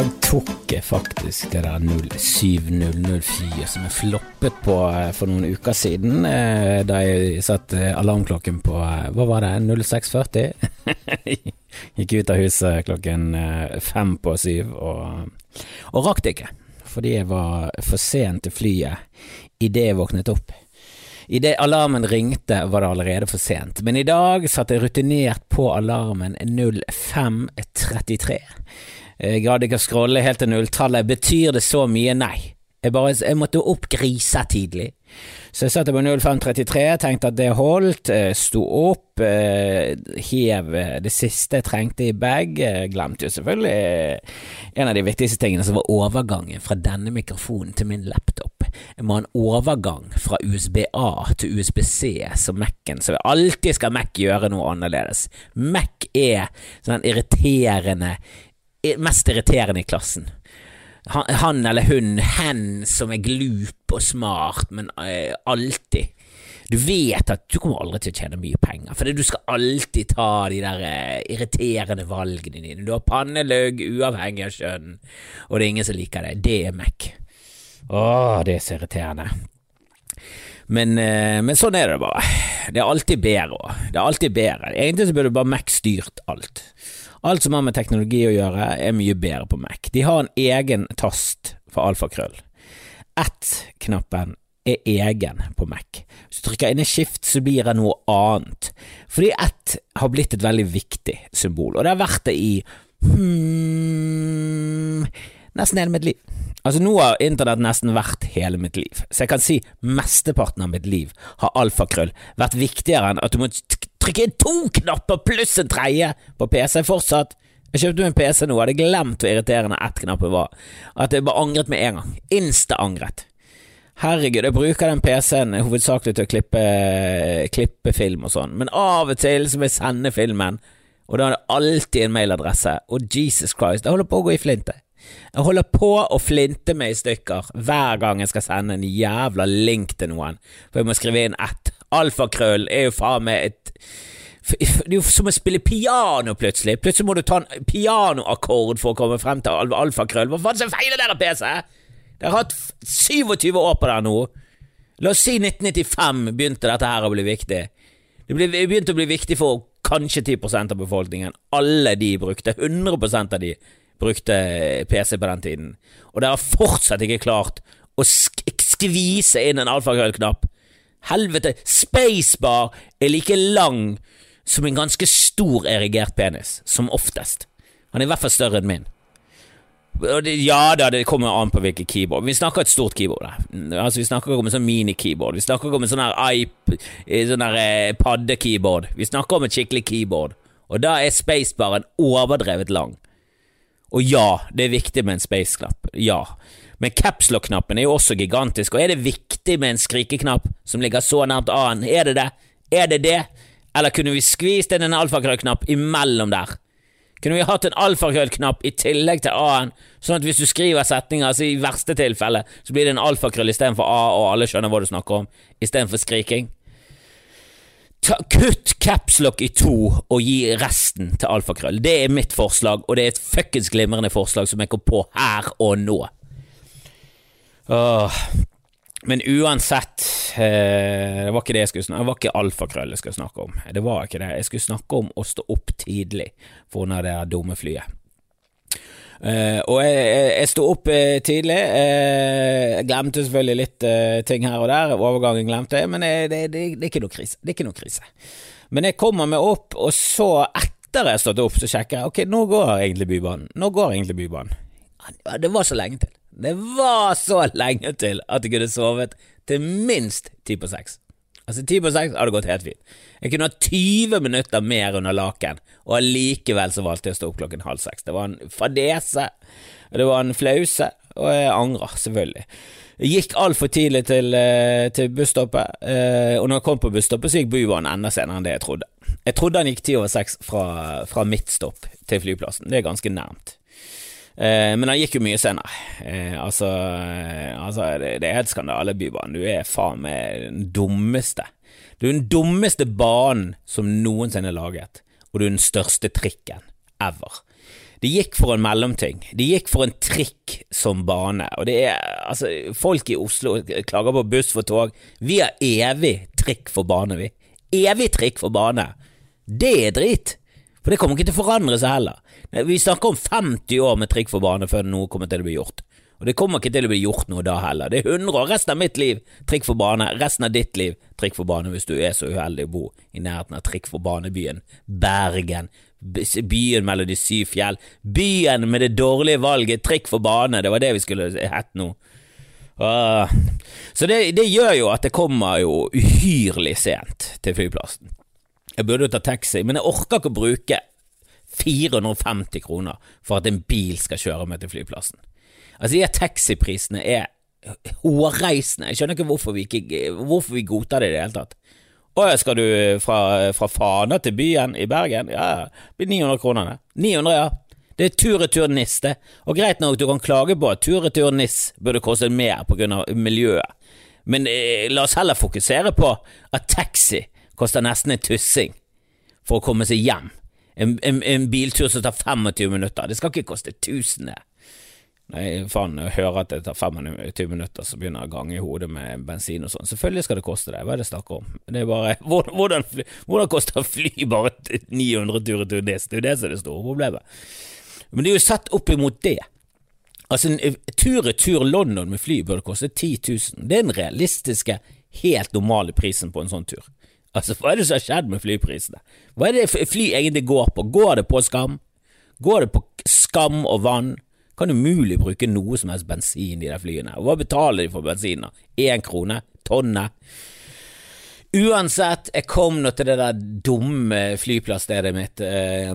dag tok jeg faktisk det der 0700-flyet som jeg floppet på eh, for noen uker siden, eh, da jeg satte alarmklokken på eh, hva var det, 06.40? Gikk ut av huset klokken fem på syv, og, og rakk det ikke, fordi jeg var for sen til flyet idet jeg våknet opp. Idet alarmen ringte, var det allerede for sent, men i dag satt jeg rutinert på alarmen 0533. Jeg gadd ikke å scrolle helt til nulltallet. Betyr det så mye? Nei. Jeg, bare, jeg måtte opp grisetidlig. Så jeg satte på 0533, tenkte at det holdt, sto opp, eh, hev det siste jeg trengte i bag. Glemte jo selvfølgelig en av de viktigste tingene, som var overgangen fra denne mikrofonen til min laptop. Jeg må ha en overgang fra USB-A til USB-C som Mac-en, så alltid skal Mac gjøre noe annerledes. Mac er sånn irriterende mest irriterende i klassen. Han, eller hun, hen som er glup og smart, men uh, alltid Du vet at du kommer aldri til å tjene mye penger, fordi du skal alltid ta de der uh, irriterende valgene dine. Du har pannelugg uavhengig av kjønn, og det er ingen som liker det. Det er Mac. Åh, det er så irriterende. Men, uh, men, sånn er det bare. Det er alltid bedre. Det er alltid bedre. Egentlig så burde bare Mac styrt alt. Alt som har med teknologi å gjøre, er mye bedre på Mac. De har en egen tast for alfakrøll. At-knappen er egen på Mac. Hvis du trykker inn i skift, så blir det noe annet. Fordi at har blitt et veldig viktig symbol, og det har vært det i hmm, nesten hele mitt liv. Altså Nå har internett nesten vært hele mitt liv, så jeg kan si mesteparten av mitt liv har alfakrøll vært viktigere enn at du må trykke inn to knapper pluss en tredje på PC fortsatt. Jeg kjøpte meg en PC nå, hadde glemt hvor irriterende ett knapp var. At jeg bare angret med en gang. Insta-angret. Herregud, jeg bruker den PC-en hovedsakelig til å klippe, klippe film og sånn, men av og til så må jeg sende filmen, og da er det alltid en mailadresse, og Jesus Christ, det holder på å gå i flinte. Jeg holder på å flinte meg i stykker hver gang jeg skal sende en jævla link til noen, for jeg må skrive inn ett. Alfakrøll er jo faen meg et det er jo som å spille piano, plutselig. Plutselig må du ta en pianoakkord for å komme frem til al alfakrøll. Hva faen er feiler dere, PC? Dere har hatt 27 år på dere nå. La oss si 1995 begynte dette her å bli viktig. Det begynte å bli viktig for kanskje 10% av befolkningen. Alle de brukte, 100% av de brukte PC på den tiden. Og dere har fortsatt ikke klart å sk skvise inn en alfakrøllknapp Helvete, spacebar er like lang som en ganske stor erigert penis, som oftest. Han er i hvert fall større enn min. Ja da, det kommer an på hvilket keyboard. Vi snakker et stort keyboard. Altså Vi snakker om en sånn mini-keyboard. Vi snakker om en sånn her sånn her eh, padde-keyboard. Vi snakker om et skikkelig keyboard. Og da er spacebaren overdrevet lang. Og ja, det er viktig med en space-knapp. Ja. Men capslock-knappen er jo også gigantisk, og er det viktig med en skrikeknapp som ligger så nærmt A-en? Er det det? Er det det? Eller kunne vi skvist inn en alfakrøllknapp imellom der? Kunne vi hatt en alfakrøllknapp i tillegg til A-en, sånn at hvis du skriver setninger, altså i verste tilfelle, så blir det en alfakrøll istedenfor A, og alle skjønner hva du snakker om, istedenfor skriking? Ta, kutt capslock i to og gi resten til alfakrøll. Det er mitt forslag, og det er et fuckings glimrende forslag som jeg kom på her og nå. Åh. Men uansett, eh, det var ikke det jeg skulle snakke om. Det var ikke alfakrøll jeg skulle snakke om. Det var ikke det. Jeg skulle snakke om å stå opp tidlig for under det dumme flyet. Uh, og jeg, jeg, jeg sto opp uh, tidlig. Uh, glemte selvfølgelig litt ting her og der. Overgangen glemte jeg, men det, det, det, det, er ikke noe krise. Det er ikke noe krise. Men jeg kommer meg opp, og så, etter jeg har stått opp, så sjekker jeg Ok, nå går egentlig Bybanen. Nå går egentlig Bybanen. Det var så lenge til. Det var så lenge til at jeg kunne sovet til minst ti på seks. Altså Ti på seks hadde gått helt fint. Jeg kunne ha 20 minutter mer under laken, og allikevel så valgte jeg å stå opp klokken halv seks. Det var en fadese, det var en flause, og jeg angrer, selvfølgelig. Jeg gikk altfor tidlig til, eh, til busstoppet, eh, og når jeg kom på busstoppet, så gikk Bubanen enda senere enn det jeg trodde. Jeg trodde han gikk ti over seks fra, fra mitt stopp til flyplassen. Det er ganske nærmt. Eh, men han gikk jo mye senere. Eh, altså, eh, altså det, er helt skandale, Bybanen. Du er faen meg den dummeste. Du er den dummeste banen som noensinne er laget, og du er den største trikken ever. De gikk for en mellomting. De gikk for en trikk som bane. Og det er altså Folk i Oslo klager på buss for tog. Vi har evig trikk for bane, vi. Evig trikk for bane. Det er drit. For det kommer ikke til å forandre seg heller. Vi snakker om 50 år med trikk for bane før noe kommer til å bli gjort. Og det kommer ikke til å bli gjort noe da heller. Det er 100 år, resten av mitt liv trikk for bane, resten av ditt liv trikk for bane hvis du er så uheldig å bo i nærheten av trikk for banebyen Bergen. Byen mellom de syv fjell. Byen med det dårlige valget, trikk for bane, det var det vi skulle hett nå. Uh, så det, det, gjør jo at det kommer jo uhyrlig sent til flyplassen. Jeg burde jo ta taxi, men jeg orker ikke å bruke 450 kroner for at en bil skal kjøre meg til flyplassen. Altså, de taxiprisene er hårreisende. Jeg skjønner ikke hvorfor vi, ikke, hvorfor vi godtar det i det hele tatt. Å ja, skal du fra, fra Fana til byen i Bergen? Ja, det blir 900 kroner, det. 900, ja. Det er tur-retur NIS, det. Og greit nok, du kan klage på at tur-retur NIS burde koste mer på grunn av miljøet, men eh, la oss heller fokusere på at taxi koster nesten en tussing for å komme seg hjem. En, en, en biltur som tar 25 minutter. Det skal ikke koste 1000, det. Faen, jeg hører at det tar 25 minutter, så begynner jeg å gange i hodet med bensin og sånn. Selvfølgelig skal det koste det, hva er det snakk om? Det er bare Hvordan, fly, hvordan koster fly bare 900 tur til Nes? Det er jo det som er det store problemet. Men det er jo satt opp imot det. Altså, en tur-retur London med fly burde koste 10 000. Det er den realistiske, helt normale prisen på en sånn tur. Altså, hva er det som har skjedd med flyprisene? Hva er det fly egentlig går på? Går det på skam? Går det på skam og vann? kan umulig bruke noe som helst bensin i de flyene. Hva betaler de for bensin? Én krone? Tonnet? Uansett, jeg kom nå til det der dumme flyplassstedet mitt, uh,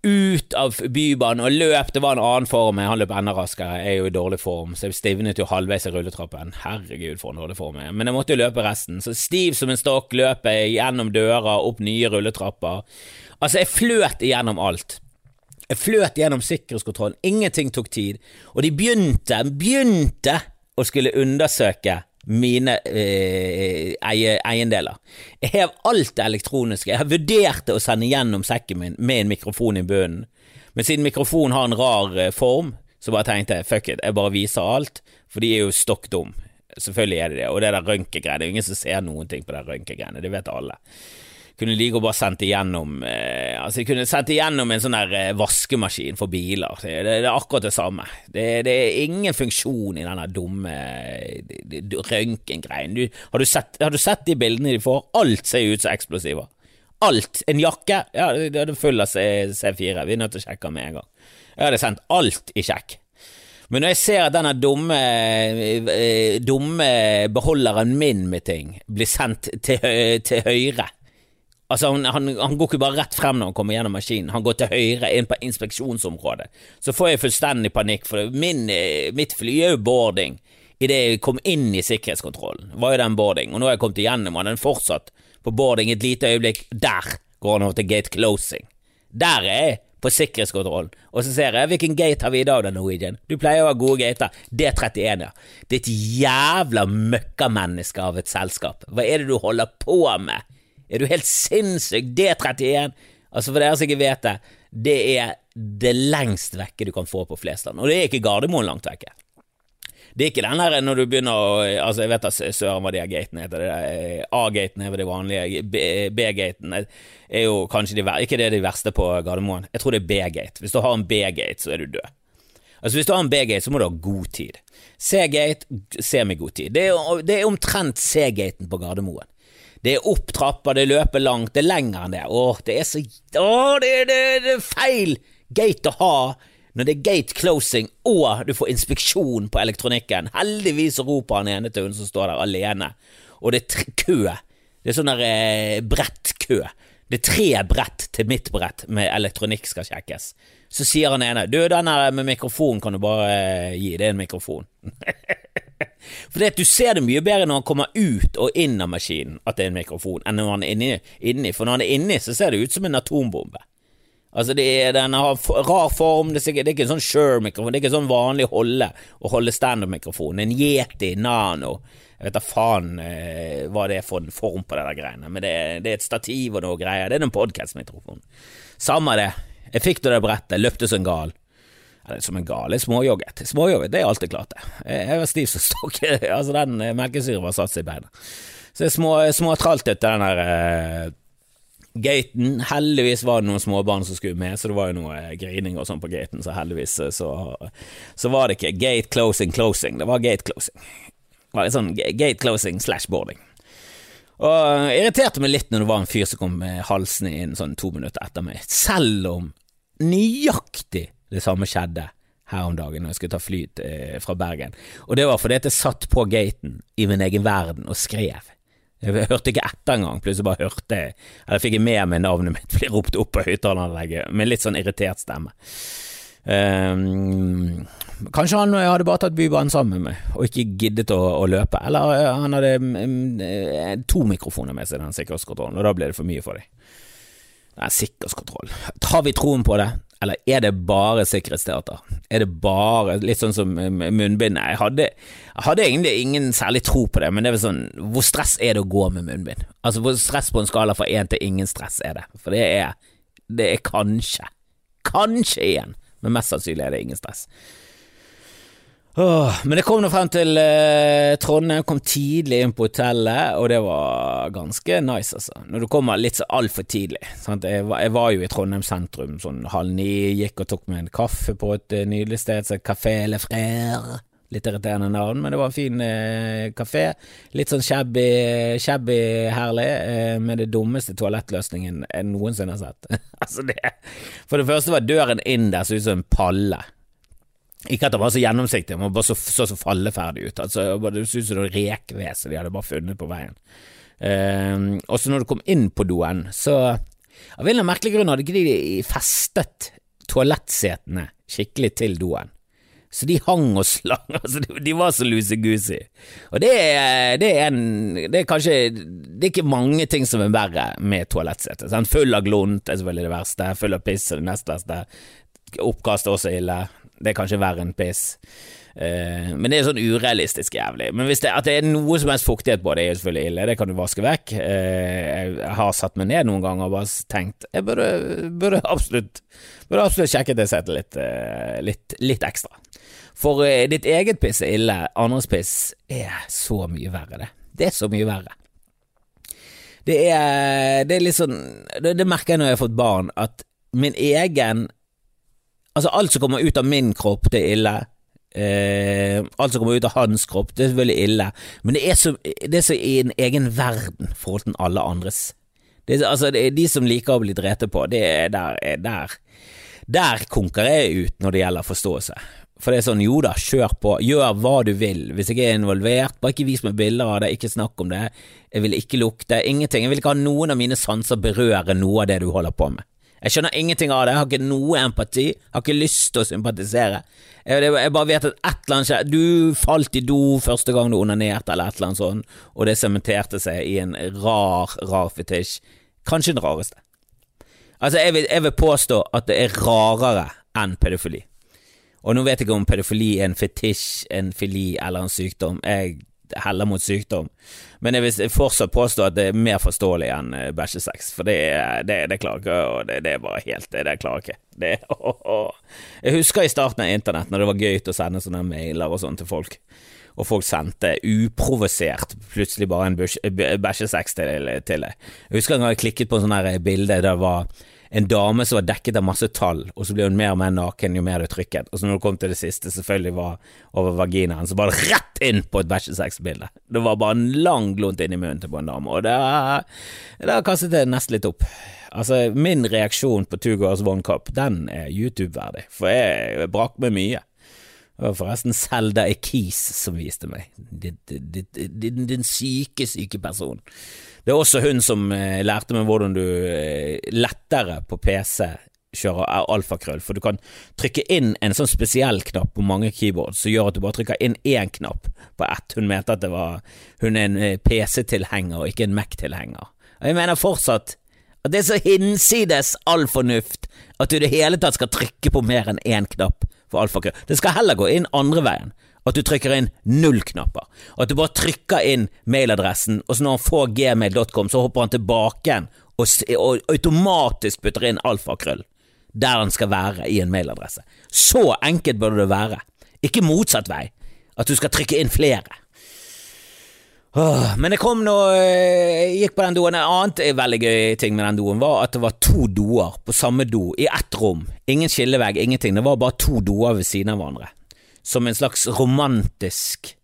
ut av Bybanen og løp. Det var en annen form, han løp enda raskere, jeg er jo i dårlig form, så jeg stivnet jo halvveis i rulletrappen. Herregud, for en dårlig form jeg. Men jeg måtte jo løpe resten, så stiv som en stokk løp jeg gjennom dører, opp nye rulletrapper. Altså, jeg fløt igjennom alt. Jeg fløt gjennom sikkerhetskontrollen, ingenting tok tid, og de begynte, begynte å skulle undersøke mine eh, eiendeler. Jeg har alt det elektroniske, jeg har vurdert å sende gjennom sekken min med en mikrofon i bunnen, men siden mikrofonen har en rar eh, form, så bare tenkte jeg fuck it, jeg bare viser alt, for de er jo stokk dum. Selvfølgelig er det det, og det der røntgengreiene, det er ingen som ser noen ting på det røntgengreiene, det vet alle kunne like å bare sendt igjennom eh, Altså, jeg kunne sendt igjennom en sånn der eh, vaskemaskin for biler. Det, det, det, er akkurat det samme. Det, det er ingen funksjon i denne dumme røntgengreien. Har, har, du sett de bildene de får? Alt ser ut som eksplosiver. Alt. En jakke? Ja, det er full av C4. Vi er nødt til å sjekke med en gang. Jeg hadde sendt alt i sjekk. Men når jeg ser at denne dumme, eh, dumme beholderen min med ting blir sendt til, til høyre Altså, han, han, han, går ikke bare rett frem når han kommer gjennom maskinen, han går til høyre inn på inspeksjonsområdet. Så får jeg fullstendig panikk, for min, eh, mitt fly er jo boarding. Idet jeg kom inn i sikkerhetskontrollen, var jo den boarding, og nå har jeg kommet igjennom, og den fortsatt på boarding et lite øyeblikk. Der går han over til gate closing. Der er jeg på sikkerhetskontrollen, og så ser jeg hvilken gate har vi i dag, da, Norwegian. Du pleier å ha gode gater. D31, ja. Ditt er jævla møkkamenneske av et selskap. Hva er det du holder på med? Er du helt sinnssyk? D31! Altså For dere som ikke vet det, det er det lengst vekke du kan få på Flesland, og det er ikke Gardermoen langt vekke. Det er ikke den der når du begynner å Altså, jeg vet at søren hva de gatene heter. A-gaten er det vanlige. B-gaten er jo kanskje de, ikke det er de verste på Gardermoen. Jeg tror det er B-gate. Hvis du har en B-gate, så er du død. Altså Hvis du har en B-gate, så må du ha god tid. C-gate, semigod tid. Det er, det er omtrent C-gaten på Gardermoen. Det er opp trappa, det løper langt, det er lenger enn det. Åh, det er så Åh, det, det, det er feil gate å ha når det er gate closing og du får inspeksjon på elektronikken. Heldigvis roper han ene til hun som står der alene, og det er kø. Det er sånn der eh, brettkø. Det er tre brett til mitt brett med elektronikk skal sjekkes. Så sier han ene du, den her med mikrofon kan du bare eh, gi, det er en mikrofon. For det at du ser det mye bedre når han kommer ut og inn av maskinen at det er en mikrofon, enn når han er inni, inni. For når han er inni, så ser det ut som en atombombe. Altså, det er, den har rar form, det er, sikkert, det er ikke en sånn Shure-mikrofon, det er ikke en sånn vanlig holde å holde standup-mikrofon. En Yeti Nano. Jeg vet da faen eh, hva det er for en form på det der greiene, men det, det er et stativ og noe greier. Det er en podkast-mikrofon. Samme det. Jeg fikk det der brettet, løpte som gal. Eller som en gal. Småjogget. Småjogget, det er alltid klart, det. Jeg var stiv som stokk. altså, den eh, melkesyren var satt seg i beina. Så jeg små, småtraltet den der uh, gaten. Heldigvis var det noen småbarn som skulle med, så det var jo noe grining og sånn på gaten, så heldigvis så, så, var det ikke gate closing closing, det var gate closing. Det var litt sånn gate closing slash boarding. Og irriterte meg litt når det var en fyr som kom halsende inn sånn to minutter etter meg, selv om nøyaktig det samme skjedde her om dagen når jeg skulle ta fly eh, fra Bergen. Og det var fordi at jeg satt på gaten i min egen verden og skrev. Jeg hørte ikke etter engang, plutselig bare hørte jeg Eller fikk jeg med meg navnet mitt bli ropt opp på høyttaleranlegget med litt sånn irritert stemme. Um, kanskje han hadde bare tatt Bybanen sammen med meg og ikke giddet å, å løpe. Eller eh, han hadde um, to mikrofoner med seg den sikkerhetskontrollen, og da ble det for mye for dem. Er sikkerhetskontroll. Tar vi troen på det? Eller er det bare sikkerhetsteater? Er det bare litt sånn som munnbind? Jeg hadde, jeg hadde egentlig ingen særlig tro på det, men det er vel sånn Hvor stress er det å gå med munnbind? Altså hvor stress på en skala fra én til ingen stress er det? For det er, det er kanskje, kanskje én, men mest sannsynlig er det ingen stress. Åh, men det kom nå frem til eh, Trondheim, kom tidlig inn på hotellet, og det var ganske nice, altså. Når du kommer litt så altfor tidlig. Sant? Jeg, var, jeg var jo i Trondheim sentrum sånn halv ni, gikk og tok meg en kaffe på et uh, nydelig sted som Café Le Frère. Litt irriterende navn, men det var en fin eh, kafé. Litt sånn shabby, shabby herlig, eh, med det dummeste toalettløsningen jeg noensinne har sett. altså det For det første var døren inn der så ut som en palle. Ikke at det var så gjennomsiktig, men bare så, så, så falleferdig ut. Altså, det så ut som noe rekvese de hadde bare funnet på veien. Uh, og så når du kom inn på doen, så av en eller merkelig grunn hadde ikke de festet toalettsetene skikkelig til doen. Så de hang og slang, altså de var så lusegusi. Og det er, det, er en, det er kanskje Det er ikke mange ting som er verre med toalettsete. Full av glunt er selvfølgelig det verste, full av piss er det nest verste. Oppkast er også ille. Det er kanskje verre enn piss. Uh, men det er sånn urealistisk jævlig. Men det, at det er noe som helst fuktighet på det, er jo selvfølgelig ille. Det kan du vaske vekk. Uh, jeg har satt meg ned noen ganger og bare tenkt jeg burde, burde absolutt Burde absolutt sjekket det settet litt, uh, litt, litt, ekstra. For ditt eget piss er ille, andres piss er så mye verre, det. Det er så mye verre. Det er, det er litt sånn det, det merker jeg når jeg har fått barn, at min egen Altså, alt som kommer ut av min kropp, det er ille. Eh, alt som kommer ut av hans kropp, det er veldig ille. Men det er så, det er så i en egen verden forhold til alle andres. Det er, altså, det er de som liker å bli drete på, det er der, er der Der konkurrerer jeg ut når det gjelder forståelse. For det er sånn, jo da, kjør på, gjør hva du vil, hvis jeg er involvert, bare ikke vis meg bilder av det, ikke snakk om det, jeg vil ikke lukte, ingenting, jeg vil ikke ha noen av mine sanser berøre noe av det du holder på med. Jeg skjønner ingenting av det, jeg har ikke noe empati, jeg har ikke lyst til å sympatisere. Jeg, bare vet at et eller annet skjer, du falt i do første gang du onanerte, eller et eller annet sånt, og det sementerte seg i en rar, rar fetisj. Kanskje den rareste. Altså, jeg vil, jeg vil påstå at det er rarere enn pedofili. Og nå vet jeg ikke om pedofili er en fetisj, en fili eller en sykdom. Jeg heller mot sykdom. Men jeg vil fortsatt påstå at det er mer forståelig enn eh, bæsjesex, for det, det, det klarer ikke, og det, det, er bare helt Det, det klarer ikke. Det, oh, oh. Jeg husker i starten av internett, når det var gøy å sende sånne mailer og sånn til folk, og folk sendte uprovosert plutselig bare en bæsjesex til, til deg. Jeg husker en gang jeg klikket på en sånn bilde der det var en dame som var dekket av masse tall, og så ble hun mer og mer naken jo mer du trykket, og så når det kom til det siste, selvfølgelig var over vaginaen, så bare rett inn på et bæsjesexbilde. Det var bare en lang glunt inn i munnen til på en dame, og det har kastet det nesten litt opp. Altså, min reaksjon på Two Girls One Cup, den er YouTube-verdig, for jeg brakk meg mye. Det var forresten Selda Ekiz som viste meg, din, din, din, syke, syke person. Det er også hun som eh, lærte meg hvordan du eh, lettere på PC kjører alfakrøll, for du kan trykke inn en sånn spesiell knapp på mange keyboards som gjør at du bare trykker inn én knapp på ett. Hun mente at det var hun er en eh, PC-tilhenger og ikke en Mac-tilhenger. Og jeg mener fortsatt at det er så hinsides all fornuft at du i det hele tatt skal trykke på mer enn én knapp for alfakø. Det skal heller gå inn andre veien at du trykker inn null knapper. At du bare trykker inn mailadressen, og så når han får gmail.com, så hopper han tilbake igjen og, og automatisk putter inn alfakrøll. der den skal være i en mailadresse. Så enkelt burde det være. Ikke motsatt vei, at du skal trykke inn flere. Men det kom nå Jeg gikk på den doen. En annen veldig gøy ting med den doen var at det var to doer på samme do i ett rom. Ingen skillevegg, ingenting. Det var bare to doer ved siden av hverandre. Som en slags romantisk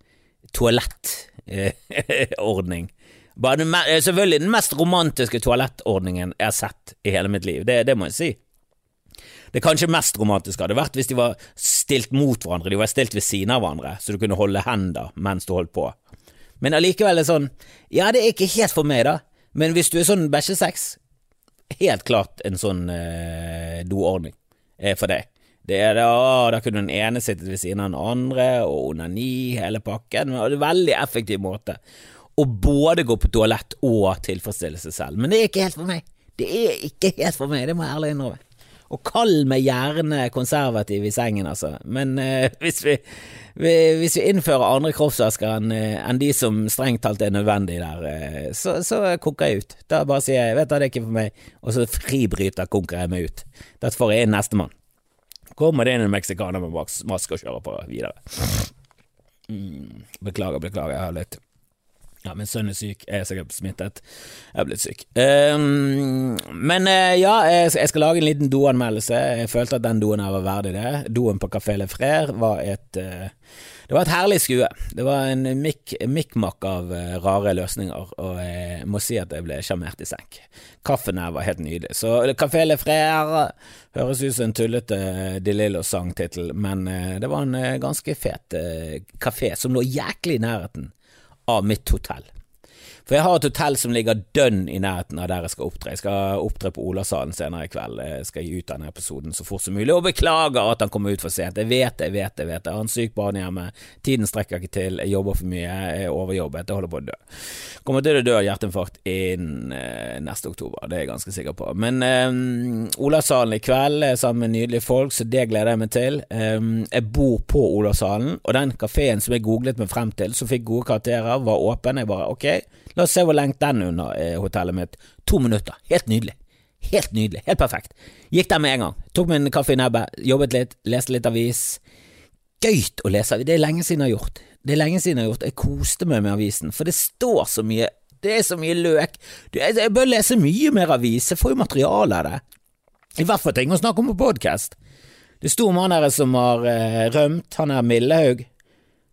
toalettordning. Selvfølgelig den mest romantiske toalettordningen jeg har sett i hele mitt liv. Det, det må jeg si. Det kanskje mest romantiske hadde vært hvis de var stilt mot hverandre, de var stilt ved siden av hverandre, så du kunne holde hender mens du holdt på. Men allikevel er det sånn, ja, det er ikke helt for meg, da, men hvis du er sånn bæsjesex, helt klart en sånn eh, doordning er for deg. Det er da, da kunne den ene sittet ved siden av den andre, og onani, hele pakken. Det er en veldig effektiv måte å både gå på toalett og tilfredsstille seg selv. Men det er ikke helt for meg. Det er ikke helt for meg, det må jeg ærlig innrømme. Og kall meg gjerne konservativ i sengen, altså, men eh, hvis, vi, vi, hvis, vi, innfører andre kroppsvasker enn eh, en de som strengt talt er nødvendig der, eh, så, så koker jeg ut. Da bare sier jeg vet du, det er ikke for meg, og så fribryter konker jeg meg ut. Dette får jeg inn nestemann. Kommer det inn en meksikaner med maske og kjører på videre. Mm, beklager, beklager, jeg har litt ja, min sønn er syk, jeg er sikkert smittet. Jeg er blitt syk. Um, men uh, ja, jeg, skal lage en liten doanmeldelse. Jeg følte at den doen her var verdig det. Doen på Café Le Frère var et uh, Det var et herlig skue. Det var en mikk-makk av uh, rare løsninger, og jeg må si at jeg ble sjarmert i senk. Kaffen her var helt nydelig. Så Café Le Frère høres ut som en tullete De Lillo-sangtittel, men det var en ganske fet kafé som lå jæklig i nærheten av mitt hotell. For jeg har et hotell som ligger dønn i nærheten av der jeg skal opptre. Jeg skal opptre på Olavshallen senere i kveld. Jeg skal gi ut denne episoden så fort som mulig, og beklager at han kommer ut for sent. Jeg vet det, jeg vet det, jeg vet. Jeg har en syk barn hjemme. tiden strekker ikke til, jeg jobber for mye, jeg er overjobbet, jeg holder på å dø. Kommer til å dø av hjerteinfarkt innen eh, neste oktober, det er jeg ganske sikker på. Men um, Olavshallen i kveld er sammen med nydelige folk, så det gleder jeg meg til. Um, jeg bor på Olavshallen, og den kafeen som jeg googlet meg frem til, som fikk gode karakterer, var åpen. Jeg bare ok La oss se hvor lenge den unna eh, hotellet mitt. To minutter. Helt nydelig. Helt nydelig. Helt perfekt. Gikk der med en gang. Tok en kaffe i nebbet, jobbet litt, leste litt avis. Gøyt å lese. Det er lenge siden jeg har gjort. Det er lenge siden jeg har gjort. Jeg koste meg med avisen, for det står så mye. Det er så mye løk. Jeg bør lese mye mer avis. Jeg får jo materiale av det. I hvert fall ting å snakke om på podkast. Det sto om han der som har eh, rømt, han er Millehaug.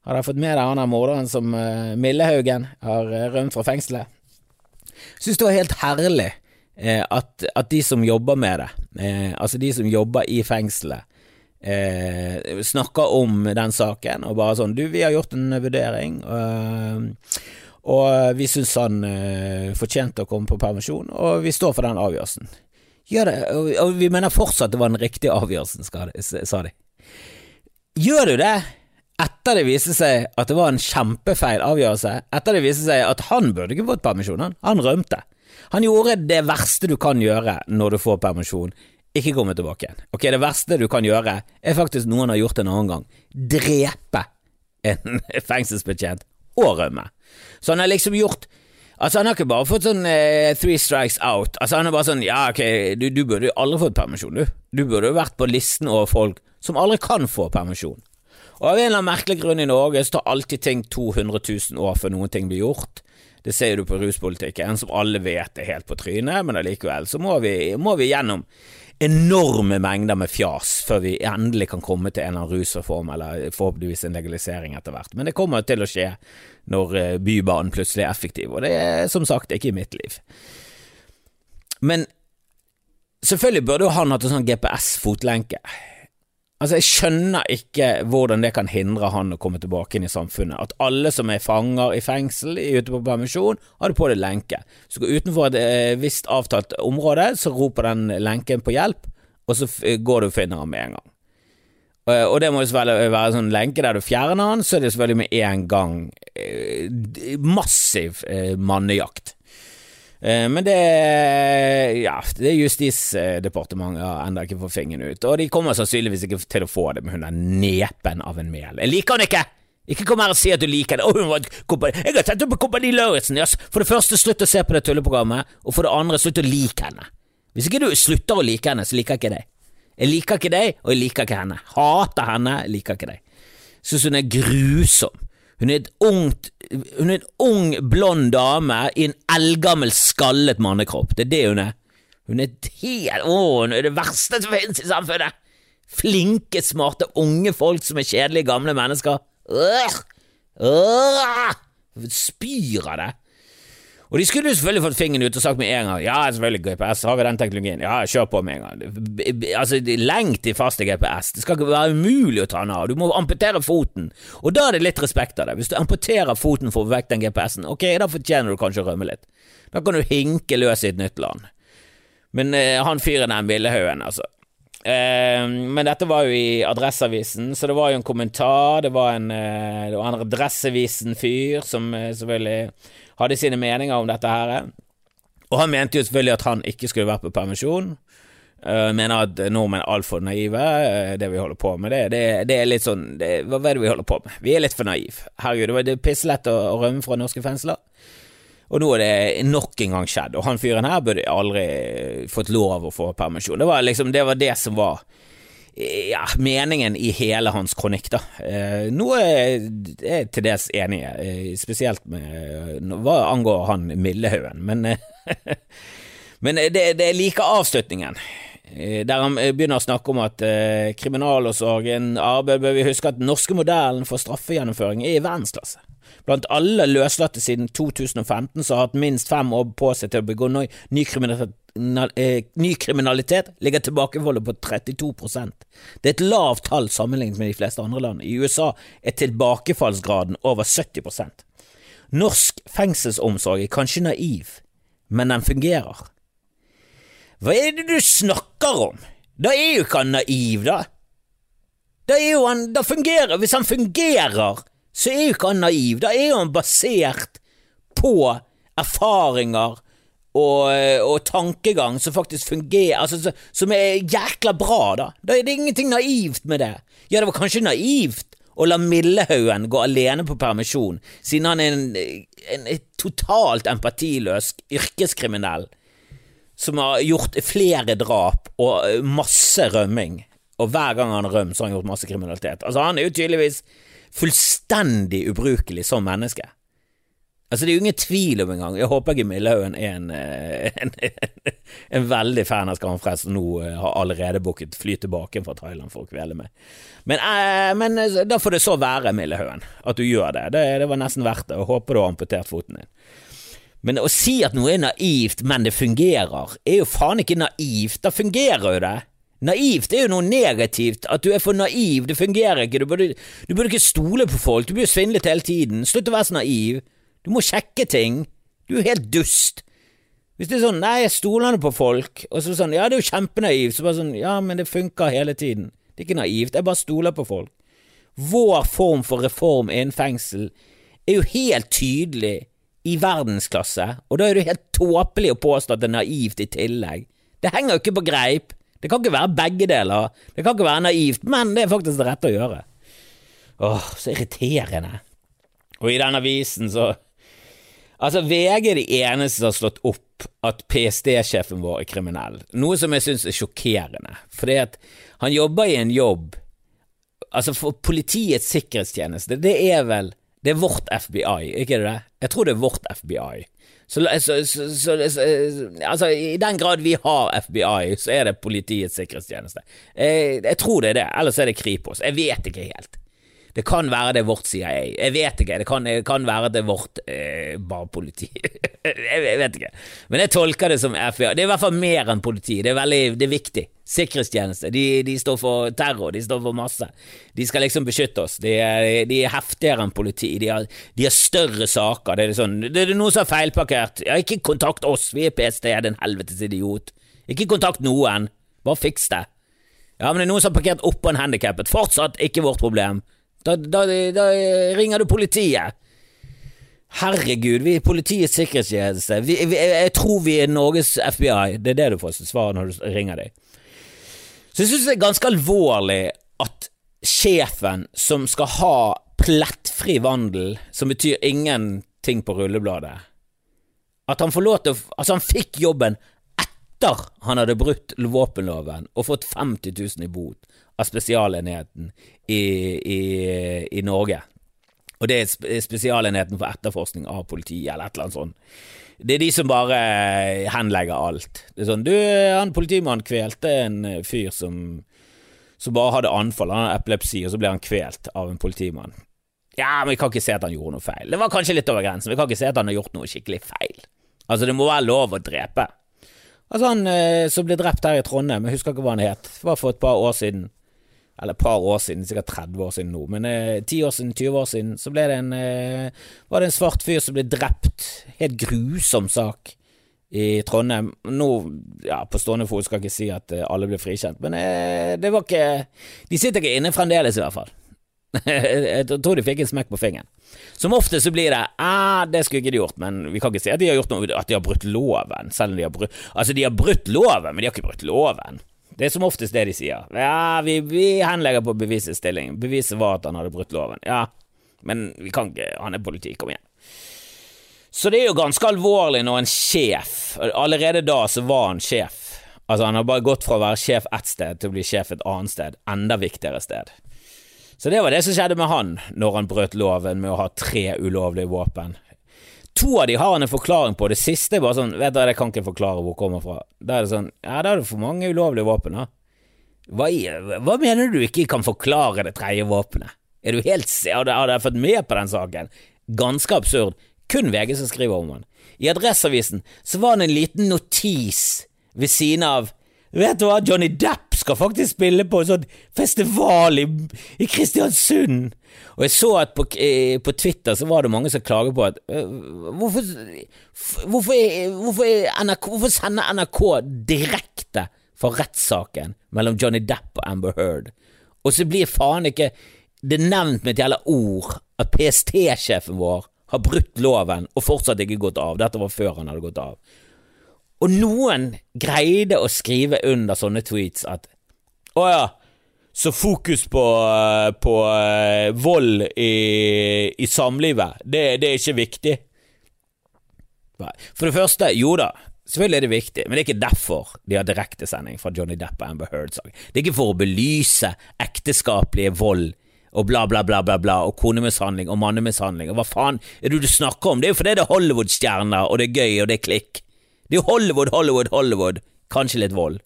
Har dere fått med deg han der morderen som uh, Millehaugen har uh, rømt fra fengselet? Syns det var helt herlig uh, at, at, de som jobber med det, altså de som jobber i fengselet, snakker om den saken og bare sånn Du, vi har gjort en vurdering, og vi syns han fortjente å komme på permisjon, og vi står for den avgjørelsen. Gjør det, og vi mener fortsatt det var den riktige avgjørelsen, sa de. Gjør du det? Etter det viste seg at det var en kjempefeil avgjørelse, etter det viste seg at han burde ikke fått permisjon, han, han rømte. Han gjorde det verste du kan gjøre når du får permisjon, ikke komme tilbake igjen. Ok, det verste du kan gjøre, er faktisk noen har gjort en annen gang, drepe en fengselsbetjent og rømme. Så han har liksom gjort Altså, han har ikke bare fått sånn eh, three strikes out. Altså, han er bare sånn ja, ok, du, du burde jo aldri fått permisjon, du. Du burde jo vært på listen over folk som aldri kan få permisjon. Og av en eller annen merkelig grunn i Norge så tar alltid ting 200 000 år før noen ting blir gjort. Det ser du på ruspolitikken, som alle vet er helt på trynet, men allikevel så må vi, må vi gjennom enorme mengder med fjas før vi endelig kan komme til en eller annen rusreform, eller forhåpentligvis en legalisering etter hvert. Men det kommer til å skje når eh, Bybanen plutselig er effektiv, og det er som sagt ikke i mitt liv. Men selvfølgelig burde jo han hatt en sånn GPS-fotlenke. Altså, jeg skjønner ikke hvordan det kan hindre han å komme tilbake inn i samfunnet. At alle som er fanger i fengsel ute på permisjon, har det på deg lenke. Du går utenfor et eh, visst avtalt område, så roper den lenken på hjelp, og så går du og finner han med en gang. Eh, og det må jo selvfølgelig være sånn lenke der du fjerner han, så er det selvfølgelig med en gang eh, massiv eh, mannejakt. Eh, men det ja, det er Justisdepartementet har ennå ikke fått fingeren ut, og de kommer sannsynligvis ikke til å få det med hun der nepen av en mel. Jeg liker han ikke! Ikke kom her og si at du liker var jeg har tatt opp Kompani Lauritzen. Yes. For det første, slutt å se på det tulleprogrammet, og for det andre, slutt å like henne. Hvis ikke du slutter å like henne, så liker jeg ikke deg. Jeg liker ikke deg, og jeg liker ikke henne. Hater henne, liker ikke deg. Syns hun er grusom. Hun er, et ungt, hun er en ung, blond dame i en eldgammel, skallet mannekropp. Det er det hun er. Hun er helt Å, hun er det verste som finnes i samfunnet! Flinke, smarte, unge folk som er kjedelige, gamle mennesker. Øh, øh, spyr av det. Og de skulle jo selvfølgelig fått fingeren ut og sagt med en gang ja, selvfølgelig GPS, har vi den teknologien, ja, kjør på med en gang. Altså, lengt i fast i GPS, det skal ikke være umulig å ta den av, du må amputere foten, og da er det litt respekt av det. Hvis du amputerer foten for å få vekk den GPS-en, ok, da fortjener du kanskje å rømme litt. Da kan du hinke løs i et nytt land. Men eh, han fyren den Millehaugen, altså. Eh, men dette var jo i Adresseavisen, så det var jo en kommentar. Det var en, eh, det var en Adresseavisen-fyr som selvfølgelig hadde sine meninger om dette her. Og han mente jo selvfølgelig at han ikke skulle vært på permisjon. Uh, mener at nordmenn er altfor naive. Uh, det vi holder på med, det, det, det er litt sånn det, Hva er det vi holder på med? Vi er litt for naive. Herregud, det var pisselett å, å rømme fra norske fengsler. Og nå er det nok en gang skjedd, og han fyren her burde aldri fått lov å få permisjon. Det var liksom det, var det som var ja, meningen i hele hans kronikk, da. Eh, noe er jeg til dels enig i, eh, spesielt med hva angår han Millehaugen, men, eh, men det, det er like avslutningen. Der han begynner å snakke om at eh, kriminalomsorgen arbeider Bør vi huske at den norske modellen for straffegjennomføring er i verdensklasse. Blant alle løslatte siden 2015 som har hatt minst fem år på seg til å begå ny kriminalitet Eh, ny kriminalitet ligger tilbakeholdet på 32% Det er et lavt tall sammenlignet med de fleste andre land. I USA er tilbakefallsgraden over 70% Norsk fengselsomsorg er kanskje naiv, men den fungerer. Hva er det du snakker om? Da er jo ikke han naiv, da. Da er jo han Da fungerer Hvis han fungerer, så er jo ikke han naiv. Da er jo han basert på erfaringer og, og, tankegang som faktisk fungerer, altså som er jækla bra, da. Da er det ingenting naivt med det. Ja, det var kanskje naivt å la Millehaugen gå alene på permisjon, siden han er en, en, en totalt empatiløs yrkeskriminell som har gjort flere drap og masse rømming, og hver gang han har rømt, så har han gjort masse kriminalitet. Altså, han er jo tydeligvis fullstendig ubrukelig som menneske. Altså, det er jo ingen tvil om engang. Jeg håper ikke Millehaugen er en, eh, en, en, en, veldig fan av Skamfrelst og nå eh, har allerede booket fly tilbake fra Thailand for å kvele meg. Men, eh, men da får det så være, Millehaugen, at du gjør det. det. det. var nesten verdt det, og håper du har amputert foten din. Men å si at noe er naivt, men det fungerer, er jo faen ikke naivt. Da fungerer jo det. Naivt er jo noe negativt. At du er for naiv, det fungerer ikke. Du burde, du burde ikke stole på folk. Du blir jo svindlet hele tiden. Slutt å være så naiv. Du må sjekke ting. Du er helt dust. Hvis det er sånn 'nei, jeg stoler på folk', og så sånn 'ja, det er jo kjempenaivt', så bare sånn 'ja, men det funker hele tiden'. Det er ikke naivt, jeg bare stoler på folk. Vår form for reform innen fengsel er jo helt tydelig i verdensklasse, og da er det helt tåpelig å påstå at det er naivt i tillegg. Det henger jo ikke på greip. Det kan ikke være begge deler. Det kan ikke være naivt, men det er faktisk det rette å gjøre. Åh, så irriterende. Og i den avisen så Altså, VG er de eneste som har slått opp at PST-sjefen vår er kriminell, noe som jeg syns er sjokkerende, fordi at han jobber i en jobb Altså, for Politiets sikkerhetstjeneste, det er vel Det er vårt FBI, ikke det? Jeg tror det er vårt FBI. Så, så, så, så, altså, i den grad vi har FBI, så er det Politiets sikkerhetstjeneste. Jeg, jeg tror det er det, ellers er det Kripos. Jeg vet ikke helt. Det kan være det er vårt CIA. Jeg vet ikke. Det kan, det kan være det er vårt eh, bare politi. jeg, vet ikke. Men jeg tolker det som FBI. Det er i hvert fall mer enn politi. Det er veldig det er viktig. Sikkerhetstjeneste. De, de, står for terror. De står for masse. De skal liksom beskytte oss. De er, de er heftigere enn politi. De har, de har, større saker. Det er, sånn, det er noe som er feilparkert. Ja, ikke kontakt oss. Vi er PST, din helvetes idiot. Ikke kontakt noen. Bare fiks det. Ja, men det er noen som har parkert oppå en handikappet. Fortsatt ikke vårt problem. Da, da, da ringer du politiet. Herregud, vi er Politiets sikkerhetstjeneste. Jeg tror vi er Norges FBI. Det er det du får svar når du ringer dem. Så jeg synes det er ganske alvorlig at sjefen som skal ha plettfri vandel, som betyr ingenting på rullebladet, at han får lov til å Altså, han fikk jobben etter han hadde brutt våpenloven og fått 50 000 i bot av Spesialenheten i, i, i Norge. Og det er Spesialenheten for etterforskning av politiet, eller et eller annet sånt. Det er de som bare henlegger alt. Det er sånn Du, han politimannen kvelte en fyr som, som bare hadde anfall, han hadde epilepsi, og så ble han kvelt av en politimann. Ja, men vi kan ikke se at han gjorde noe feil. Det var kanskje litt over grensen. Vi kan ikke se at han har gjort noe skikkelig feil. Altså, det må være lov å drepe. Altså, han eh, som ble drept her i Trondheim, jeg husker ikke hva han het, det var for et par år siden. Eller et par år siden, sikkert 30 år siden nå, men eh, 10 år siden, 20 år siden, så ble det en eh, Var det en svart fyr som ble drept. Helt grusom sak i Trondheim. Nå, ja, på stående fot skal jeg ikke si at eh, alle ble frikjent, men eh, det var ikke De sitter ikke inne fremdeles, i hvert fall. jeg tror de fikk en smekk på fingeren. Som ofte så blir det ah, det skulle ikke de gjort, men vi kan ikke si at de har gjort noe, at de har brutt loven, selv om de har brutt Altså, de har brutt loven, men de har ikke brutt loven. Det er som oftest det de sier. Ja, vi, vi henlegger på bevisets stilling. Beviset var at han hadde brutt loven. Ja, men vi kan ikke Han er politi, kom igjen. Så det er jo ganske alvorlig når en sjef Allerede da så var han sjef. Altså, han har bare gått fra å være sjef ett sted til å bli sjef et annet sted. Enda viktigere sted. Så det var det som skjedde med han når han brøt loven med å ha tre ulovlige våpen. To av de har han en forklaring på, det siste er bare sånn Vet du, jeg kan ikke forklare hvor det kommer fra. Da er det sånn Ja, da er det for mange ulovlige våpen, da. Hva, hva mener du ikke kan forklare det tredje våpenet? Er du helt Har dere fått med på den saken? Ganske absurd. Kun VG som skriver om han. I Adresseavisen så var det en liten notis ved siden av Vet du hva, Johnny Depp skal faktisk spille på en sånn festival i, i Kristiansund! Og jeg så at på, eh, på, Twitter så var det mange som klager på at uh, hvorfor, hvorfor, hvorfor, NRK, hvorfor sender NRK direkte fra rettssaken mellom Johnny Depp og Amber Heard, og så blir faen ikke det nevnt med et jævla ord at PST-sjefen vår har brutt loven og fortsatt ikke gått av. Dette var før han hadde gått av. Og noen greide å skrive under sånne tweets at å ja, så fokus på, eh, på uh, vold i, i samlivet, det, det, er ikke viktig. For det første, jo da, selvfølgelig er det viktig, men det er ikke derfor de har direktesending fra Johnny Depp og Amber Heard-saken. Det er ikke for å belyse ekteskapelige vold og bla, bla, bla, bla, bla, og konemishandling og mannemishandling, og hva faen er det du snakker om? Det er jo fordi det er Hollywood-stjerner, og det er gøy, og det er klikk. Det er jo Hollywood, Hollywood, Hollywood. Kanskje litt vold.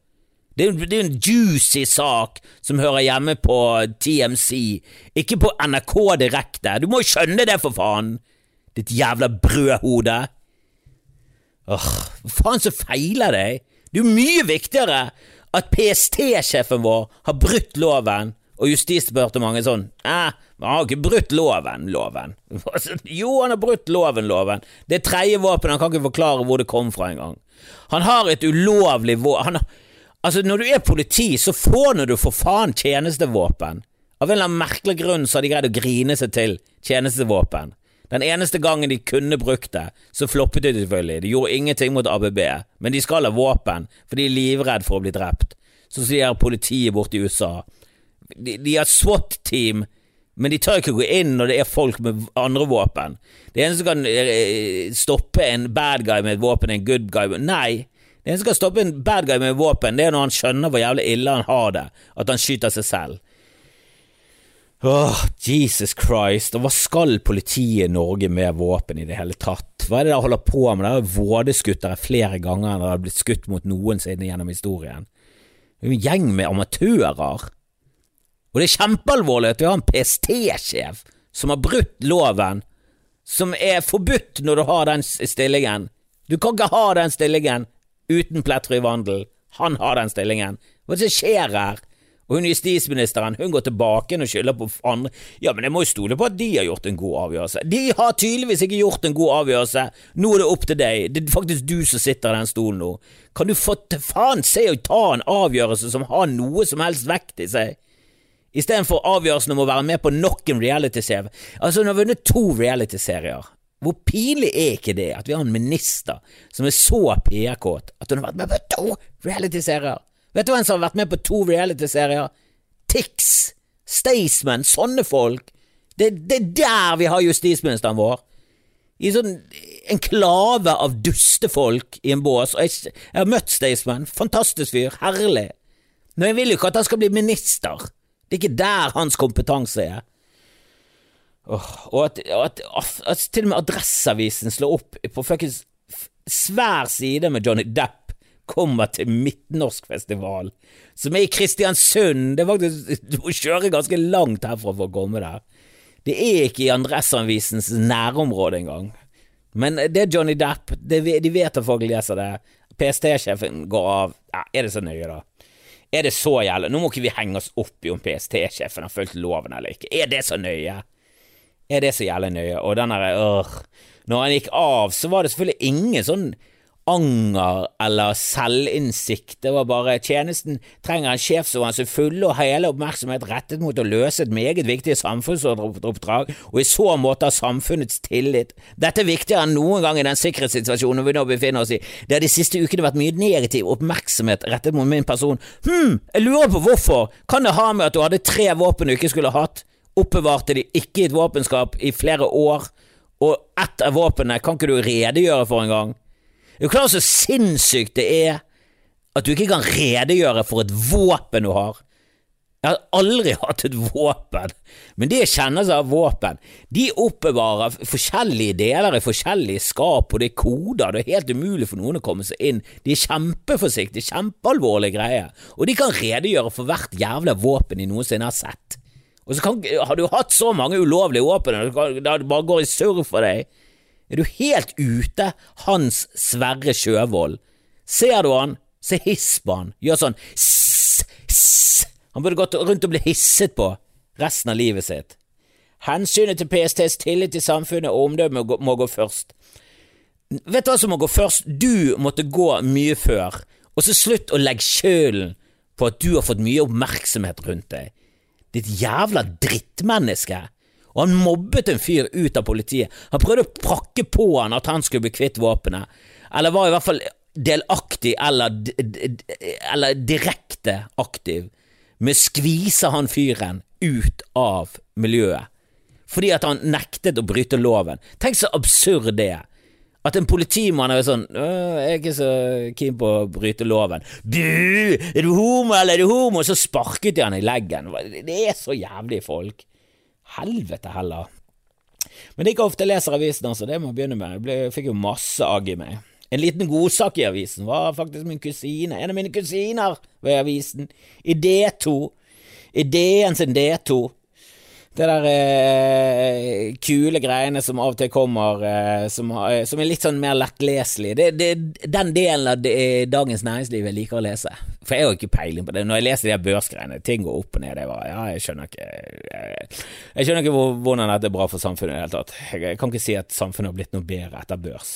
Det er, er en juicy sak som hører hjemme på TMC, ikke på NRK direkte. Du må jo skjønne det, for faen! Ditt jævla brødhode. Åh, hva faen så feiler deg? Det er jo mye viktigere at PST-sjefen vår har brutt loven, og Justisdepartementet sånn eh, han har ikke brutt loven, loven. Jo, han har brutt loven, loven. Det er tredje våpen, han kan ikke forklare hvor det kom fra engang. Han har et ulovlig våpen Altså, når du er politi, så får du for faen tjenestevåpen. Av en eller annen merkelig grunn så har de greid å grine seg til tjenestevåpen. Den eneste gangen de kunne brukt det, så floppet de selvfølgelig. De gjorde ingenting mot ABB, men de skal ha våpen, for de er livredd for å bli drept. Så sier politiet borte i USA. De, de har SWAT-team men de tør ikke gå inn når det er folk med andre våpen. Det eneste som kan eh, stoppe en bad guy med et våpen, er en good guy Nei. Det eneste som kan stoppe en bad guy med våpen, det er når han skjønner hvor jævlig ille han har det, at han skyter seg selv. Åh, Jesus Christ, og hva skal politiet i Norge med våpen i det hele tatt? Hva er det de holder på med? Det er vådeskutt der flere ganger enn det har blitt skutt mot noensinne gjennom historien. Det er en gjeng med amatører. Og det er kjempealvorlig at vi har en PST-sjef som har brutt loven, som er forbudt når du har den stillingen. Du kan ikke ha den stillingen uten plettfri vandel. Han har den stillingen. Hva er det som skjer her? Og hun justisministeren hun går tilbake og skylder på andre. Ja, men jeg må jo stole på at de har gjort en god avgjørelse. De har tydeligvis ikke gjort en god avgjørelse. Nå er det opp til deg. Det er faktisk du som sitter i den stolen nå. Kan du få til faen se og ta en avgjørelse som har noe som helst vekt i seg? Istedenfor avgjørelsen om å være med på nok en realityserie. Altså, hun har vunnet to realityserier. Hvor pinlig er ikke det at vi har en minister som er så PR-kåt at hun har vært med på to realityserier? Vet du hvem som har vært med på to realityserier? Tix, Staysman, sånne folk. Det, det er der vi har justisministeren vår. I sånn enklave av dustefolk i en bås. Og jeg, jeg har møtt Staysman, fantastisk fyr, herlig. Men jeg vil jo ikke at han skal bli minister. Det er ikke der hans kompetanse er. Og at, at, at, til og med Adresseavisen slår opp på fuckings svær side med Johnny Depp kommer til Midtnorskfestival, som er i Kristiansund. Det er faktisk, Du må kjøre ganske langt herfra for å komme der. Det er ikke i Adresseavisens nærområde engang. Men det er Johnny Depp. Det, de vet at folk leser det. PST-sjefen går av. Ja, er det så nøye, da? Er det så jævlig? Nå må ikke vi henge oss opp i om PST-sjefen har fulgt loven eller ikke. Er det så nøye? Er det så jævlig nøye? Og den derre. Når han gikk av, så var det selvfølgelig ingen sånn anger eller selvinnsikt. Det var bare tjenesten trenger en sjef som har sin fulle og hele oppmerksomhet rettet mot å løse et meget viktig samfunnsoppdrag, og i så måte har samfunnets tillit. Dette er viktigere enn noen gang i den sikkerhetssituasjonen vi nå befinner oss i. Det har de siste ukene vært mye negativ oppmerksomhet rettet mot min person. Hm, jeg lurer på hvorfor. Kan det ha med at du hadde tre våpen du ikke skulle hatt? Oppbevarte de ikke i et våpenskap i flere år? Og ett av våpnene kan ikke du redegjøre for engang? Er du klar over så sinnssykt det er at du ikke kan redegjøre for et våpen du har? Jeg har aldri hatt et våpen, men de kjenner seg av våpen. De oppbevarer forskjellige deler i forskjellige skap, og det er koder, det er helt umulig for noen å komme seg inn. De er kjempeforsiktige, kjempealvorlige greier, og de kan redegjøre for hvert jævla våpen de noensinne har sett. Og så kan, har du hatt så mange ulovlige våpen, og det bare går i surr for deg. Er du helt ute, Hans Sverre Sjøvold? Ser du han? Se hiss på han. Gjør sånn sss, sss. Han burde gått rundt og bli hisset på resten av livet sitt. Hensynet til PSTs tillit til samfunnet og omdømme må gå først. Vet du hva som må gå først? Du måtte gå mye før, og så slutt å legge skylden på at du har fått mye oppmerksomhet rundt deg. Ditt jævla drittmenneske og han mobbet en fyr ut av politiet. Han prøvde å prakke på han at han skulle bli kvitt våpenet, eller var i hvert fall delaktig eller, eller direkte aktiv med å skvise han fyren ut av miljøet, fordi at han nektet å bryte loven. Tenk så absurd det er. At en politimann er sånn 'Jeg er ikke så keen på å bryte loven'. 'Du, er du homo, eller er du homo?' Så sparket de han i leggen. Det er så jævlig folk. Helvete heller. Men det er ikke ofte jeg leser avisen, altså. Det må jeg begynne med. Jeg ble, fikk jo masse agg i meg. En liten godsak i avisen var faktisk min kusine. En av mine kusiner var i avisen. I D2. I DN sin D2 det der eh, kule greiene som av og til kommer, eh, som, eh, som, er litt sånn mer lettleselig. Det, det, den delen av det, Dagens Næringsliv jeg liker å lese. For jeg har jo ikke peiling på det. Når jeg leser de her børsgreiene, ting går opp og ned. Jeg, bare, ja, jeg skjønner ikke Jeg, jeg skjønner ikke hvordan dette er bra for samfunnet i det hele tatt. Jeg, jeg, kan ikke si at samfunnet har blitt noe bedre etter børs.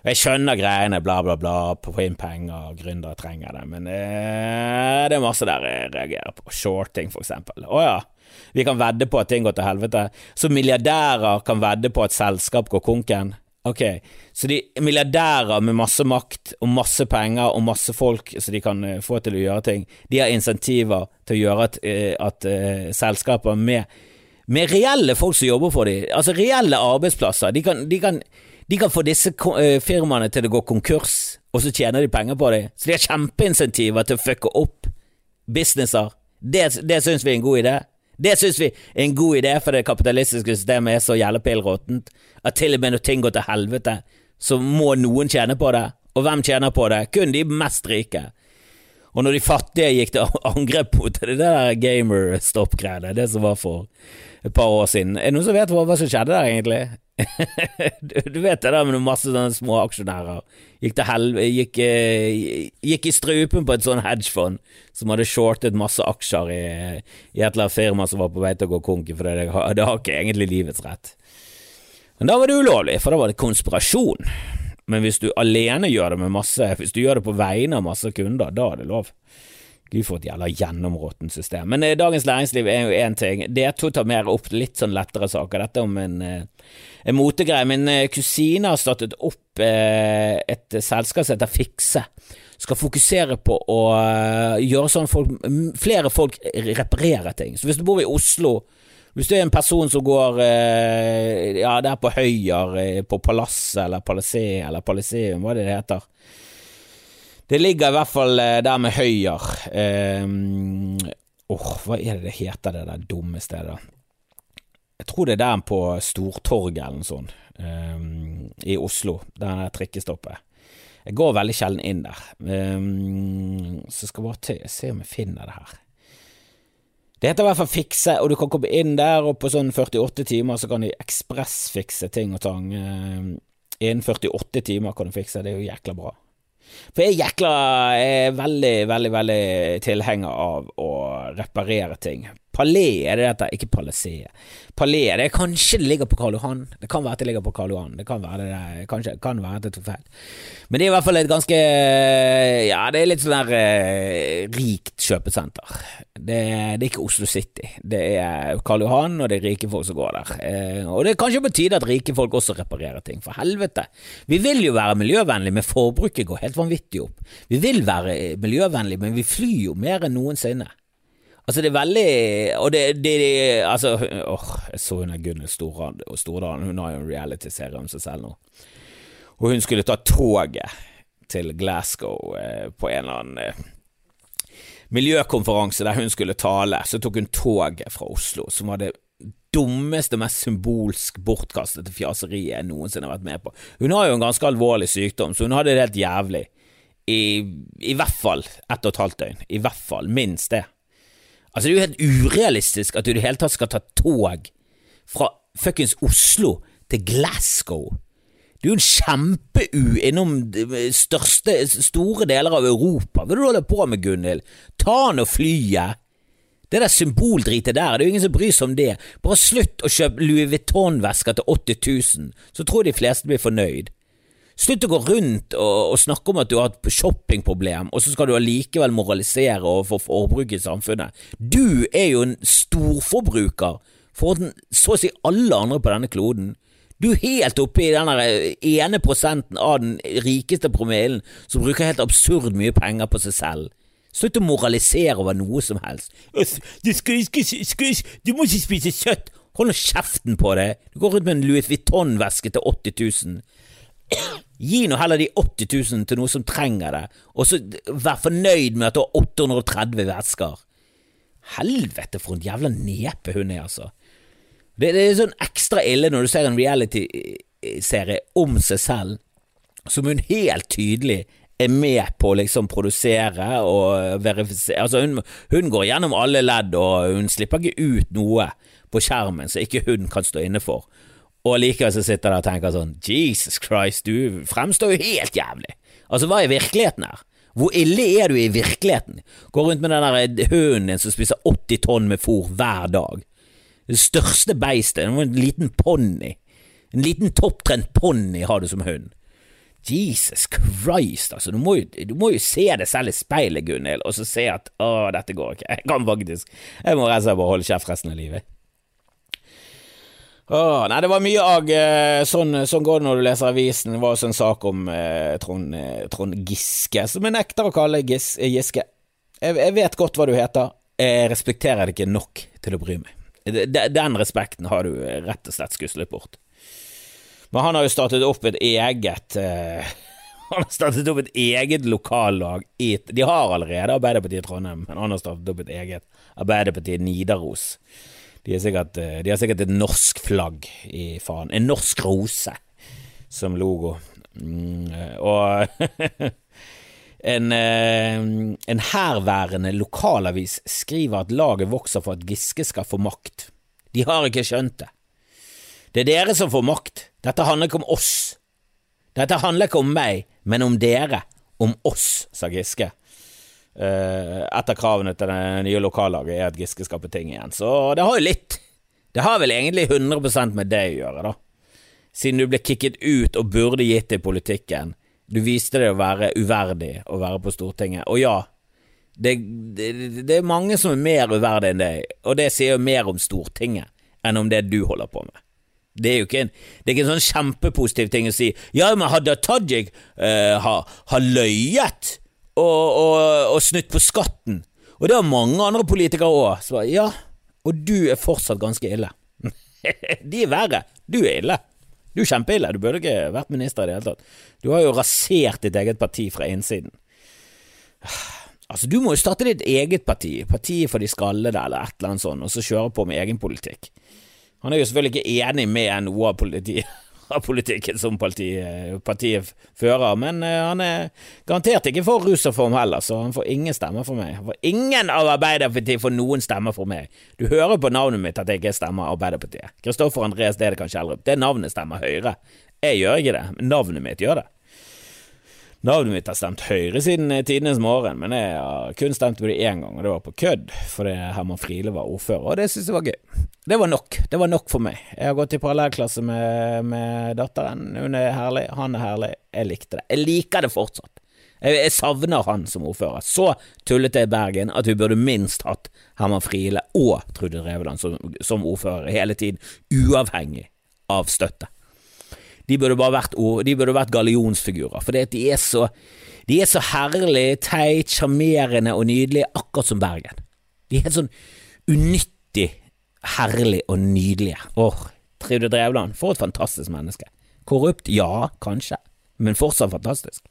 Jeg skjønner greiene, bla, bla, bla, på inn penger, gründere trenger det, men eh, det er masse der jeg reagerer på. Shorting, for eksempel. Å ja. Vi kan vedde på at ting går til helvete. Så milliardærer kan vedde på at selskap går konken. Ok, så de milliardærer med masse makt og masse penger og masse folk så de kan uh, få til å gjøre ting, de har insentiver til å gjøre at, uh, at uh, selskaper med, med, reelle folk som jobber for dem, altså reelle arbeidsplasser, de kan, de kan, de kan få disse firmaene til å gå konkurs, og så tjener de penger på dem. Så de har kjempeinsentiver til å fucke opp businesser. Det, det syns vi er en god idé. Det syns vi er en god idé, for det kapitalistiske systemet er så jævla pillråttent at til og med når ting går til helvete, så må noen tjene på det. Og hvem tjener på det? Kun de mest rike. Og når de fattige gikk til angrep mot det der gamer-stopp-greiene, det som var for et par år siden Er det noen som vet hva som skjedde der, egentlig? du, vet det der med masse sånne små aksjonærer. Gikk, gikk, eh, gikk i strupen på et sånn hedgefond som hadde shortet masse aksjer i, i, et eller annet firma som var på vei til å gå konk, for det, det har ikke egentlig livets rett. Men da var det ulovlig, for da var det konspirasjon. Men hvis du alene gjør det med masse Hvis du gjør det på vegne av masse kunder, da er det lov. Gud, for et jævla gjennområttent system. Men eh, Dagens Læringsliv er jo én ting. D2 tar mer opp litt sånn lettere saker. Dette om en, eh, en motegreie. Min eh, kusine har startet opp eh, et selskap som heter Fikse. Skal fokusere på å uh, gjøre sånn folk Flere folk reparerer ting. Så hvis du bor i Oslo Hvis du er en person som går eh, ja, der på Høyer, eh, på Palasset eller Palassé eller Palasseum, hva er det det heter? Det ligger i hvert fall eh, der med Høyer. Åh, oh, hva er det det heter, det der dumme stedet? Jeg tror det er der på Stortorget eller noe sånt, um, i Oslo, der trikkestoppet. Jeg går veldig sjelden inn der, um, så jeg skal bare se om jeg finner det her. Det heter i hvert fall fikse, og du kan komme inn der, og på sånn 48 timer så kan de ekspressfikse ting og tang. Innen 48 timer kan du fikse, det er jo jækla bra. For jeg er jækla er veldig, veldig, veldig tilhenger av å reparere ting. Palais er det dette, ikke Palais. Palais det er kanskje det ligger på Karl Johan. Det kan være at det ligger på Karl Johan. Det kan være det, kanskje, kan være at det tok feil. Men det er i hvert fall et ganske Ja, det er litt sånn der eh, rikt kjøpesenter. Det, det, er ikke Oslo City. Det er Karl Johan, og det er rike folk som går der. Eh, og det er kanskje på tide at rike folk også reparerer ting. For helvete. Vi vil jo være miljøvennlige, men forbruket går helt vanvittig opp. Vi vil være miljøvennlige, men vi flyr jo mer enn noensinne. Altså, det er veldig Og det, det, det Altså, åh, jeg så hun er Gunnhild Stordalen, hun har jo en realityserie om seg selv nå. Og hun skulle ta toget til Glasgow eh, på en eller annen eh, miljøkonferanse der hun skulle tale. Så tok hun toget fra Oslo, som var det dummeste, mest symbolsk bortkastede fjaseriet jeg noensinne har vært med på. Hun har jo en ganske alvorlig sykdom, så hun hadde det helt jævlig. I, i hvert fall ett og et halvt døgn. I hvert fall. Minst det. Altså, det er jo helt urealistisk at du i det hele tatt skal ta tog fra fuckings Oslo til Glasgow. Det er jo en kjempe-U innom største, store deler av Europa. Hva er det du holder på med, Gunhild? Ta nå flyet! Det der symboldritet der, det er jo ingen som bryr seg om det. Bare slutt å kjøpe Louis Vuitton-vesker til 80 000, så tror de fleste blir fornøyd. Slutt å gå rundt og, og, snakke om at du har et shoppingproblem, og så skal du allikevel moralisere overfor forbruket i samfunnet. Du er jo en storforbruker for så å si alle andre på denne kloden. Du er helt oppe i den ene prosenten av den rikeste promillen som bruker helt absurd mye penger på seg selv. Slutt å moralisere over noe som helst. Du, skal, skal, skal, du må ikke spise kjøtt! Hold nå kjeften på deg! Du går rundt med en Louis Vuitton-veske til 80 000. Gi nå heller de 80 000 til noe som trenger det, og så vær fornøyd med at du har 830 vesker. Helvete, for en jævla nepe hun er, altså. Det, det er sånn ekstra ille når du ser en reality-serie om seg selv, som hun helt tydelig er med på å liksom produsere og verifisere Altså, hun, hun går gjennom alle ledd, og hun slipper ikke ut noe på skjermen som ikke hun kan stå inne for. Og likevel så sitter der og tenker sånn Jesus Christ, du fremstår jo helt jævlig. Altså, hva er virkeligheten her? Hvor ille er du i virkeligheten? Går rundt med den der hunden din som spiser 80 tonn med fôr hver dag. Det største beistet, en liten ponni. En liten topptrent ponni har du som hund. Jesus Christ, altså, du må, jo, du må jo se deg selv i speilet, Gunhild, og så se at å, dette går ikke. Jeg kan faktisk Jeg må rett og slett bare holde kjeft resten av livet. Åh, nei, det var mye agg. Eh, sånn, sånn, går det når du leser avisen. Det var også en sak om eh, Trond, eh, Trond, Giske, som jeg nekter å kalle Gis, eh, Giske. Jeg, jeg, vet godt hva du heter. Jeg respekterer det ikke nok til å bry meg. Den respekten har du rett og slett skuslet bort. Men han har jo startet opp et eget eh, Han har startet opp et eget lokallag i De har allerede Arbeiderpartiet i Trondheim, men han har startet opp et eget Arbeiderpartiet Nidaros. De, sikkert, eh, de, har sikkert et norsk flagg i faen. En norsk rose som logo. Mm, og en, eh, en herværende lokalavis skriver at laget vokser for at Giske skal få makt. De har ikke skjønt det. Det er dere som får makt. Dette handler ikke om oss. Dette handler ikke om meg, men om dere. Om oss, sa Giske. Uh, et av kravene til det nye lokallaget er at Giske skal på ting igjen, så det har jo litt. Det har vel egentlig 100% med det å gjøre, da. Siden du ble kicket ut og burde gitt deg politikken. Du viste deg å være uverdig å være på Stortinget. Og ja, det, det, det er mange som er mer uverdige enn deg, og det sier jo mer om Stortinget enn om det du holder på med. Det er jo ikke en, det er ikke en sånn kjempepositiv ting å si ja, men Hadia Tajik uh, har, har løyet og, og, og snytt på skatten. Og det har mange andre politikere òg. Ja, og du er fortsatt ganske ille. De er verre. Du er ille. Du er kjempeille. Du burde ikke vært minister i det hele tatt. Du har jo rasert ditt eget parti fra innsiden. Altså, du må jo starte ditt eget parti, Partiet for de skallede eller et eller annet sånt, og så kjøre på med egen politikk. Han er jo selvfølgelig ikke enig med noe av politiet politikken som partiet, partiet fører, men uh, han er garantert ikke for rusreform heller, så han får ingen stemmer for meg. For ingen av Arbeiderpartiet får noen stemmer for meg. Du hører på navnet mitt at jeg ikke stemmer Arbeiderpartiet. Kristoffer Andreas Dedekan Kjellrup. Det navnet stemmer Høyre. Jeg gjør ikke det, men navnet mitt gjør det. Navnet mitt har stemt Høyre siden tidenes morgen, men jeg har kun stemt på det én gang, og det var på kødd, fordi Herman Friele var ordfører, og det syntes jeg var gøy. Det var nok. Det var nok for meg. Jeg har gått i parallellklasse med, med datteren. Hun er herlig, han er herlig. Jeg likte det. Jeg liker det fortsatt. Jeg, jeg savner han som ordfører. Så tullete i Bergen at vi burde minst hatt Herman Friele og Trude Drevland som, som ordfører hele tiden, uavhengig av støtte. De burde bare vært, de burde vært gallionsfigurer, for de er så De så herlig, teit, sjarmerende og nydelige, akkurat som Bergen. De er helt sånn unyttig herlig og nydelige. Åh, Trude Drevland, for et fantastisk menneske. Korrupt? Ja, kanskje, men fortsatt fantastisk.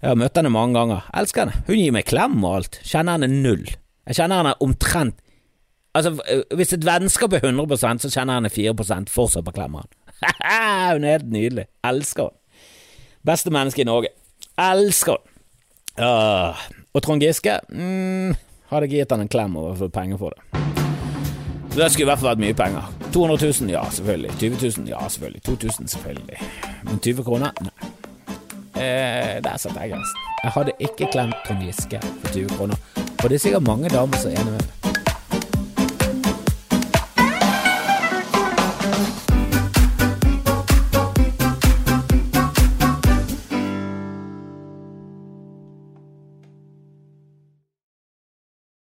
Jeg har møtt henne mange ganger. Elsker henne. Hun gir meg klem og alt. Kjenner henne null. Jeg kjenner henne omtrent Altså, hvis et vennskap er 100% så kjenner jeg henne 4% fortsatt på klemmeren. hun er helt nydelig. Elsker henne. Beste menneske i Norge. Elsker henne. Uh, og Trond Giske mm, hadde ikke gitt han en klem over for penger for det. Det skulle i hvert fall vært mye penger. 200 000, ja selvfølgelig. 20 000, ja selvfølgelig. 2000, selvfølgelig. Men 20 kroner, nei. Eh, der satte jeg grensen. Jeg hadde ikke klemt Trond Giske for 20 kroner. Og det er sikkert mange damer som er enig med meg.